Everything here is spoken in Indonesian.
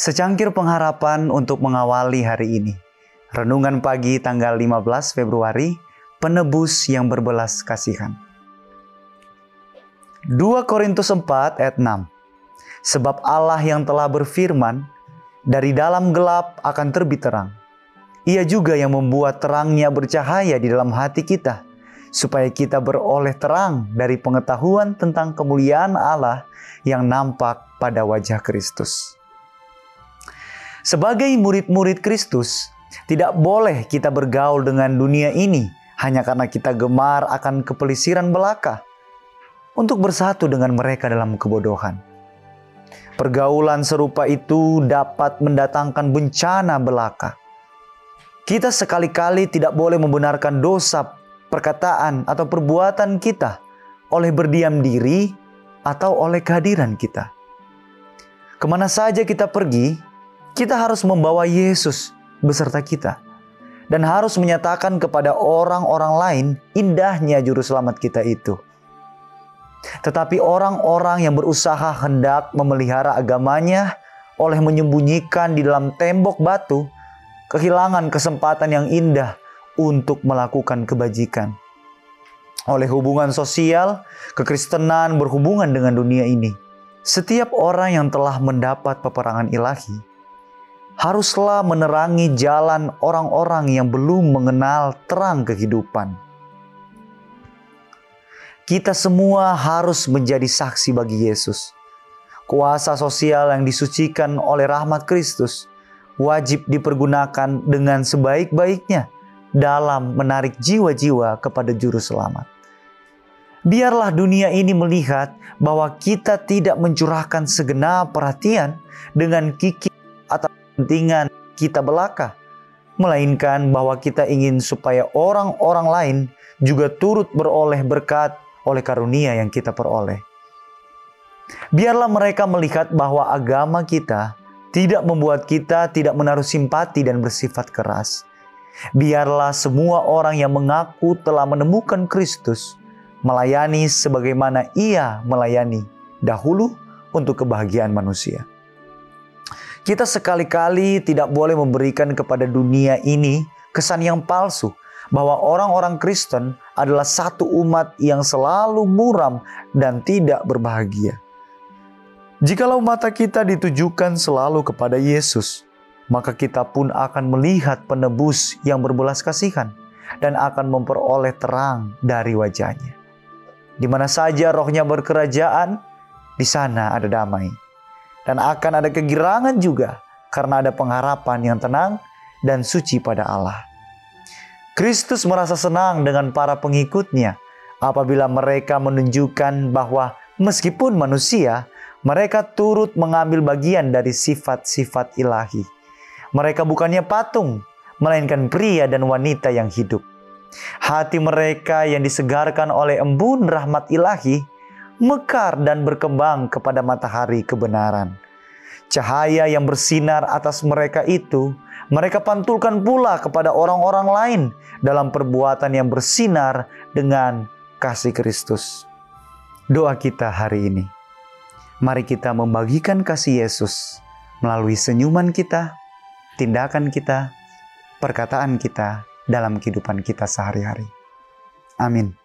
Secangkir pengharapan untuk mengawali hari ini. Renungan pagi tanggal 15 Februari, penebus yang berbelas kasihan. 2 Korintus 4 ayat 6. Sebab Allah yang telah berfirman, dari dalam gelap akan terbit terang. Ia juga yang membuat terangnya bercahaya di dalam hati kita, supaya kita beroleh terang dari pengetahuan tentang kemuliaan Allah yang nampak pada wajah Kristus. Sebagai murid-murid Kristus, tidak boleh kita bergaul dengan dunia ini hanya karena kita gemar akan kepelisiran belaka untuk bersatu dengan mereka dalam kebodohan. Pergaulan serupa itu dapat mendatangkan bencana belaka. Kita sekali-kali tidak boleh membenarkan dosa, perkataan, atau perbuatan kita oleh berdiam diri atau oleh kehadiran kita. Ke mana saja kita pergi, kita harus membawa Yesus beserta kita dan harus menyatakan kepada orang-orang lain indahnya juru selamat kita itu. Tetapi orang-orang yang berusaha hendak memelihara agamanya oleh menyembunyikan di dalam tembok batu, kehilangan kesempatan yang indah untuk melakukan kebajikan. Oleh hubungan sosial, kekristenan berhubungan dengan dunia ini. Setiap orang yang telah mendapat peperangan ilahi haruslah menerangi jalan orang-orang yang belum mengenal terang kehidupan. Kita semua harus menjadi saksi bagi Yesus. Kuasa sosial yang disucikan oleh rahmat Kristus wajib dipergunakan dengan sebaik-baiknya dalam menarik jiwa-jiwa kepada Juru Selamat. Biarlah dunia ini melihat bahwa kita tidak mencurahkan segenap perhatian dengan kiki atau kepentingan kita belaka, melainkan bahwa kita ingin supaya orang-orang lain juga turut beroleh berkat oleh karunia yang kita peroleh. Biarlah mereka melihat bahwa agama kita tidak membuat kita tidak menaruh simpati dan bersifat keras. Biarlah semua orang yang mengaku telah menemukan Kristus melayani sebagaimana Ia melayani dahulu untuk kebahagiaan manusia. Kita sekali-kali tidak boleh memberikan kepada dunia ini kesan yang palsu bahwa orang-orang Kristen adalah satu umat yang selalu muram dan tidak berbahagia. Jikalau mata kita ditujukan selalu kepada Yesus, maka kita pun akan melihat penebus yang berbelas kasihan dan akan memperoleh terang dari wajahnya. Di mana saja rohnya berkerajaan, di sana ada damai dan akan ada kegirangan juga karena ada pengharapan yang tenang dan suci pada Allah. Kristus merasa senang dengan para pengikutnya apabila mereka menunjukkan bahwa meskipun manusia, mereka turut mengambil bagian dari sifat-sifat ilahi. Mereka bukannya patung, melainkan pria dan wanita yang hidup. Hati mereka yang disegarkan oleh embun rahmat ilahi mekar dan berkembang kepada matahari kebenaran. Cahaya yang bersinar atas mereka itu, mereka pantulkan pula kepada orang-orang lain dalam perbuatan yang bersinar dengan kasih Kristus. Doa kita hari ini, mari kita membagikan kasih Yesus melalui senyuman kita, tindakan kita, perkataan kita dalam kehidupan kita sehari-hari. Amin.